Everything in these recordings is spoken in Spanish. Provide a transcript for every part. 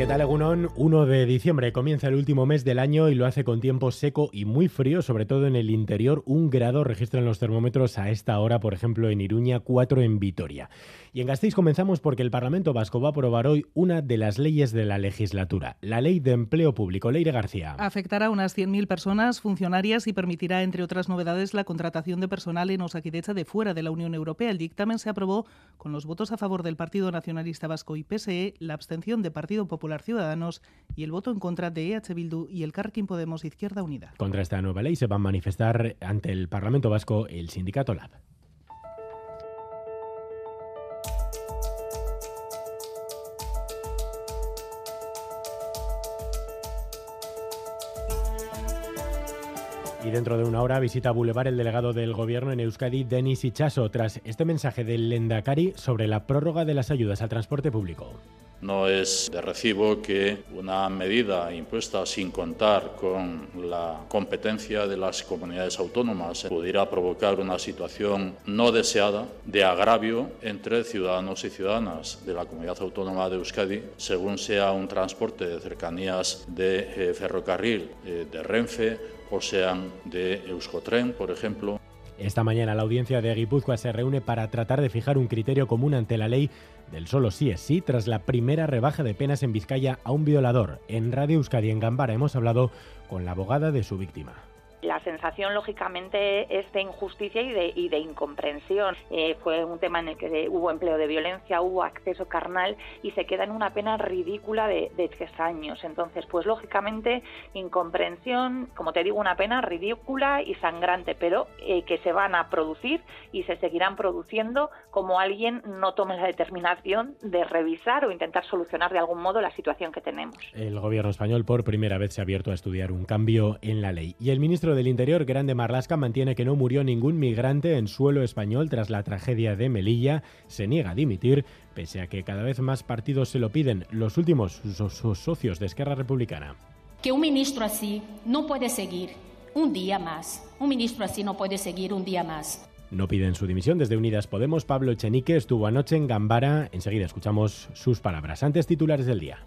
¿Qué tal, Egunon? 1 de diciembre comienza el último mes del año y lo hace con tiempo seco y muy frío, sobre todo en el interior. Un grado registran los termómetros a esta hora, por ejemplo, en Iruña, 4 en Vitoria. Y en Gasteiz comenzamos porque el Parlamento Vasco va a aprobar hoy una de las leyes de la legislatura, la Ley de Empleo Público. Leire García. Afectará a unas 100.000 personas funcionarias y permitirá, entre otras novedades, la contratación de personal en Osakidecha de fuera de la Unión Europea. El dictamen se aprobó con los votos a favor del Partido Nacionalista Vasco y PSE, la abstención de Partido Popular Ciudadanos y el voto en contra de EH Bildu y el Carquín Podemos Izquierda Unida. Contra esta nueva ley se va a manifestar ante el Parlamento Vasco el sindicato LAB. Y dentro de una hora visita Boulevard el delegado del gobierno en Euskadi, Denis Ichaso, tras este mensaje del Lendakari sobre la prórroga de las ayudas al transporte público. No es de recibo que una medida impuesta sin contar con la competencia de las comunidades autónomas pudiera provocar una situación no deseada de agravio entre ciudadanos y ciudadanas de la comunidad autónoma de Euskadi, según sea un transporte de cercanías de eh, ferrocarril eh, de Renfe o sean de Euskotren, por ejemplo. Esta mañana la audiencia de Guipúzcoa se reúne para tratar de fijar un criterio común ante la ley del solo sí es sí tras la primera rebaja de penas en Vizcaya a un violador. En Radio Euskadi en Gambara hemos hablado con la abogada de su víctima. Sensación, lógicamente, es de injusticia y de, incomprensión. Eh, fue un tema en el que hubo empleo de violencia, hubo acceso carnal y se queda en una pena ridícula de, de tres años. Entonces, pues lógicamente, incomprensión, como te digo, una pena ridícula y sangrante, pero eh, que se van a producir y se seguirán produciendo como alguien no tome la determinación de revisar o intentar solucionar de algún modo la situación que tenemos. El gobierno español por primera vez se ha abierto a estudiar un cambio en la ley. Y el ministro del Interior, Grande Marlasca, mantiene que no murió ningún migrante en suelo español tras la tragedia de Melilla. Se niega a dimitir, pese a que cada vez más partidos se lo piden. Los últimos, sus socios de Esquerra Republicana. Que un ministro así no puede seguir un día más. Un ministro así no puede seguir un día más. No piden su dimisión desde Unidas Podemos. Pablo Echenique estuvo anoche en Gambara. Enseguida escuchamos sus palabras. Antes titulares del día.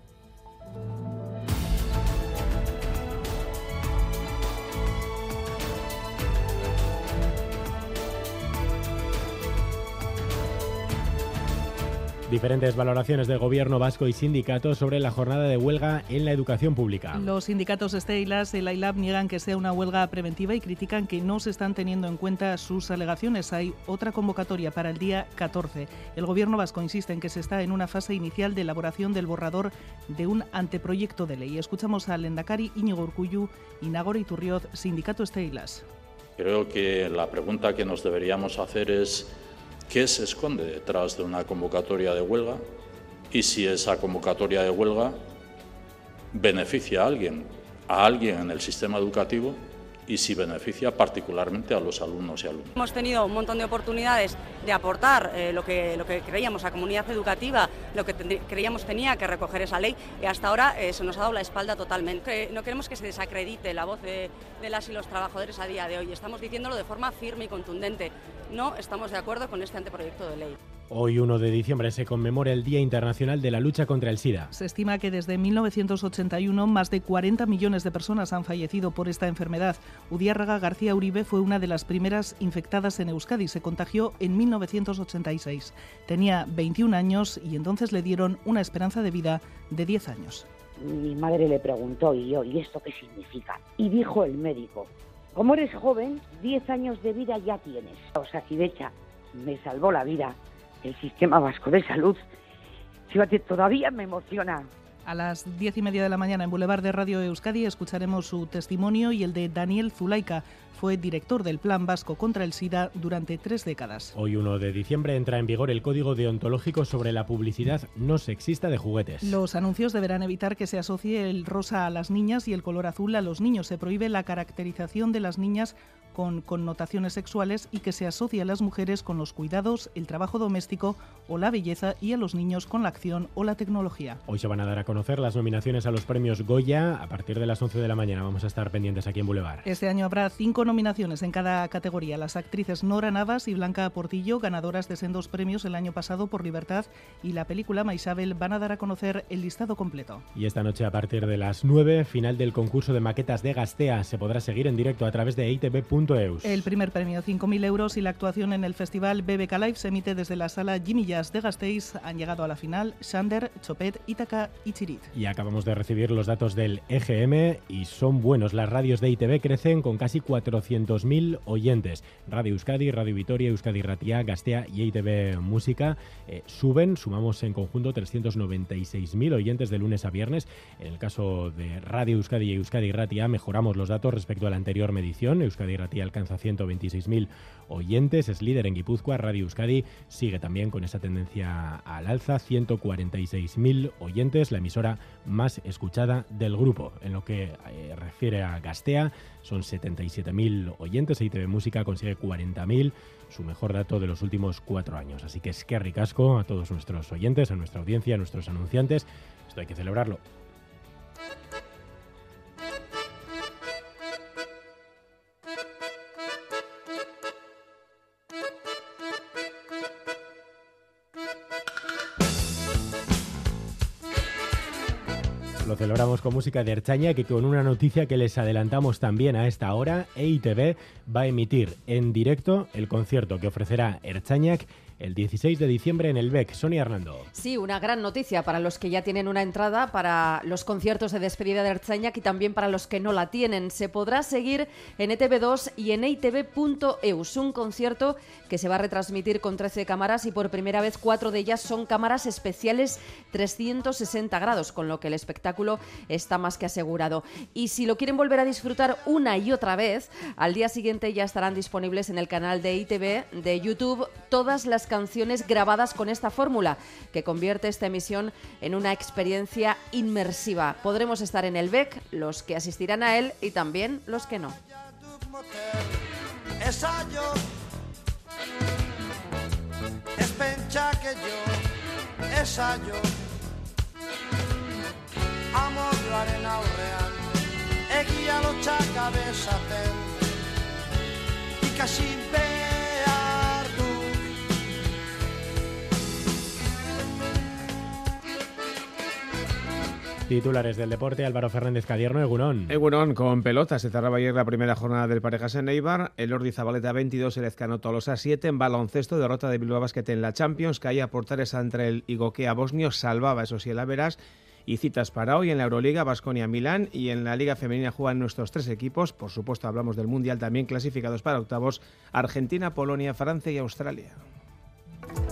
Diferentes valoraciones del gobierno vasco y sindicatos sobre la jornada de huelga en la educación pública. Los sindicatos Estelas y el ILAB niegan que sea una huelga preventiva y critican que no se están teniendo en cuenta sus alegaciones. Hay otra convocatoria para el día 14. El gobierno vasco insiste en que se está en una fase inicial de elaboración del borrador de un anteproyecto de ley. Escuchamos al Endacari Íñigo Urcuyu y Nagore Iturrioz, sindicato Estelas. Creo que la pregunta que nos deberíamos hacer es qué se esconde detrás de una convocatoria de huelga y si esa convocatoria de huelga beneficia a alguien, a alguien en el sistema educativo y si beneficia particularmente a los alumnos y alumnas. Hemos tenido un montón de oportunidades de aportar eh, lo, que, lo que creíamos a comunidad educativa, lo que creíamos tenía que recoger esa ley y hasta ahora eh, se nos ha dado la espalda totalmente. No queremos que se desacredite la voz de, de las y los trabajadores a día de hoy. Estamos diciéndolo de forma firme y contundente. No estamos de acuerdo con este anteproyecto de ley. Hoy 1 de diciembre se conmemora el Día Internacional de la Lucha contra el SIDA. Se estima que desde 1981 más de 40 millones de personas han fallecido por esta enfermedad. Udiárraga García Uribe fue una de las primeras infectadas en Euskadi. Se contagió en 1986. Tenía 21 años y entonces le dieron una esperanza de vida de 10 años. Mi madre le preguntó, y yo, ¿y esto qué significa? Y dijo el médico, como eres joven, 10 años de vida ya tienes. O sea, Cibecha me salvó la vida el sistema vasco de salud. Fíjate, todavía me emociona. A las diez y media de la mañana en Boulevard de Radio Euskadi escucharemos su testimonio y el de Daniel Zulaika. Fue director del Plan Vasco contra el SIDA durante tres décadas. Hoy 1 de diciembre entra en vigor el Código Deontológico sobre la publicidad no sexista de juguetes. Los anuncios deberán evitar que se asocie el rosa a las niñas y el color azul a los niños. Se prohíbe la caracterización de las niñas con connotaciones sexuales y que se asocia a las mujeres con los cuidados, el trabajo doméstico o la belleza y a los niños con la acción o la tecnología. Hoy se van a dar a conocer las nominaciones a los premios Goya a partir de las 11 de la mañana. Vamos a estar pendientes aquí en Boulevard. Este año habrá cinco nominaciones en cada categoría. Las actrices Nora Navas y Blanca Portillo, ganadoras de sendos premios el año pasado por Libertad, y la película Maisabel van a dar a conocer el listado completo. Y esta noche a partir de las 9, final del concurso de maquetas de Gastea. Se podrá seguir en directo a través de El primer premio, 5.000 euros, y la actuación en el festival BBK Live se emite desde la sala Jimmy Jazz de Gasteiz. Han llegado a la final Sander, Chopet, Itaca y Chirit. Y acabamos de recibir los datos del EGM y son buenos. Las radios de ITV crecen con casi 400.000 oyentes. Radio Euskadi, Radio Vitoria, Euskadi Ratia, Gastea y ITV Música eh, suben. Sumamos en conjunto 396.000 oyentes de lunes a viernes. En el caso de Radio Euskadi y Euskadi Ratia mejoramos los datos respecto a la anterior medición. Euskadi Ratia alcanza 126.000 oyentes, es líder en Guipúzcoa. Radio Euskadi sigue también con esa tendencia al alza, 146.000 oyentes, la emisora más escuchada del grupo. En lo que eh, refiere a Gastea, son 77.000 oyentes, e ITV Música consigue 40.000, su mejor dato de los últimos cuatro años. Así que es que ricasco a todos nuestros oyentes, a nuestra audiencia, a nuestros anunciantes. Esto hay que celebrarlo. Lo celebramos con música de Erchaña, que con una noticia que les adelantamos también a esta hora, EITV va a emitir en directo el concierto que ofrecerá Erchañac el 16 de diciembre en el BEC. Sonia Hernando. Sí, una gran noticia para los que ya tienen una entrada para los conciertos de despedida de Erchañac y también para los que no la tienen. Se podrá seguir en ETV2 y en eitv.eus, un concierto que se va a retransmitir con 13 cámaras y por primera vez cuatro de ellas son cámaras especiales 360 grados, con lo que el espectáculo está más que asegurado. Y si lo quieren volver a disfrutar una y otra vez, al día siguiente ya estarán disponibles en el canal de ITV de YouTube todas las canciones grabadas con esta fórmula, que convierte esta emisión en una experiencia inmersiva. Podremos estar en el BEC, los que asistirán a él y también los que no. egia lotxak abesaten ikasi behar Titulares del deporte, Álvaro Fernández Cadierno, Egunón. Egunon, con pelota. Se cerraba ayer la primera jornada del Parejas en Eibar. El Ordi Zabaleta 22, el Ezcano Tolosa 7. En baloncesto, derrota de Bilbao Basket en la Champions. Caía por tres entre el Igokea Bosnio. Salvaba, eso sí, el Averas. Y citas para hoy en la Euroliga, Basconia Milán. Y en la Liga Femenina juegan nuestros tres equipos. Por supuesto, hablamos del Mundial también clasificados para octavos. Argentina, Polonia, Francia y Australia.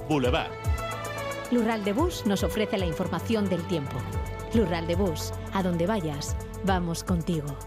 Boulevard. Lural de Bus nos ofrece la información del tiempo. Lural de Bus, a donde vayas, vamos contigo.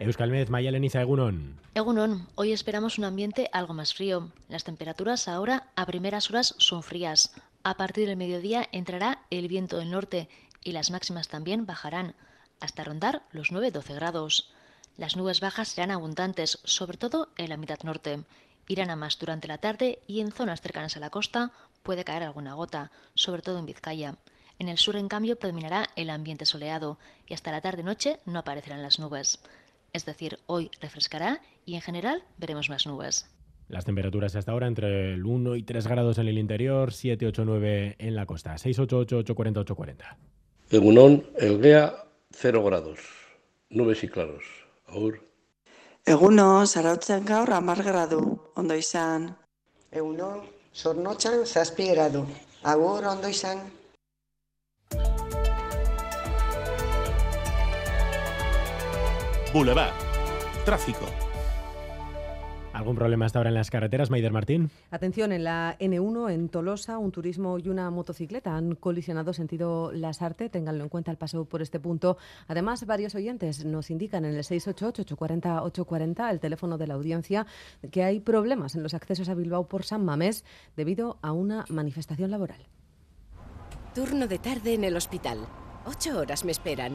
Euskalmez, Maya Leniza, Egunon. Egunon, hoy esperamos un ambiente algo más frío. Las temperaturas ahora a primeras horas son frías. A partir del mediodía entrará el viento del norte y las máximas también bajarán hasta rondar los 9-12 grados. Las nubes bajas serán abundantes, sobre todo en la mitad norte. Irán a más durante la tarde y en zonas cercanas a la costa puede caer alguna gota, sobre todo en Vizcaya. En el sur, en cambio, predominará el ambiente soleado y hasta la tarde-noche no aparecerán las nubes. Es decir, hoy refrescará y en general veremos más nubes. Las temperaturas hasta ahora entre el 1 y 3 grados en el interior, 7, 8, 9 en la costa. 688 840 840. Egunon, Elgea, 0 grados. Nubes y claros. Aur. Eguno, zarautzen gaur amar gradu, ondo izan. Egunon, zornotxan zazpi gradu. Agur, ondo izan. Boulevard. Tráfico. ¿Algún problema hasta ahora en las carreteras, Maider Martín? Atención, en la N1 en Tolosa, un turismo y una motocicleta han colisionado sentido Lasarte. Ténganlo en cuenta al paso por este punto. Además, varios oyentes nos indican en el 688-840-840, el teléfono de la audiencia, que hay problemas en los accesos a Bilbao por San Mamés debido a una manifestación laboral. Turno de tarde en el hospital. Ocho horas me esperan.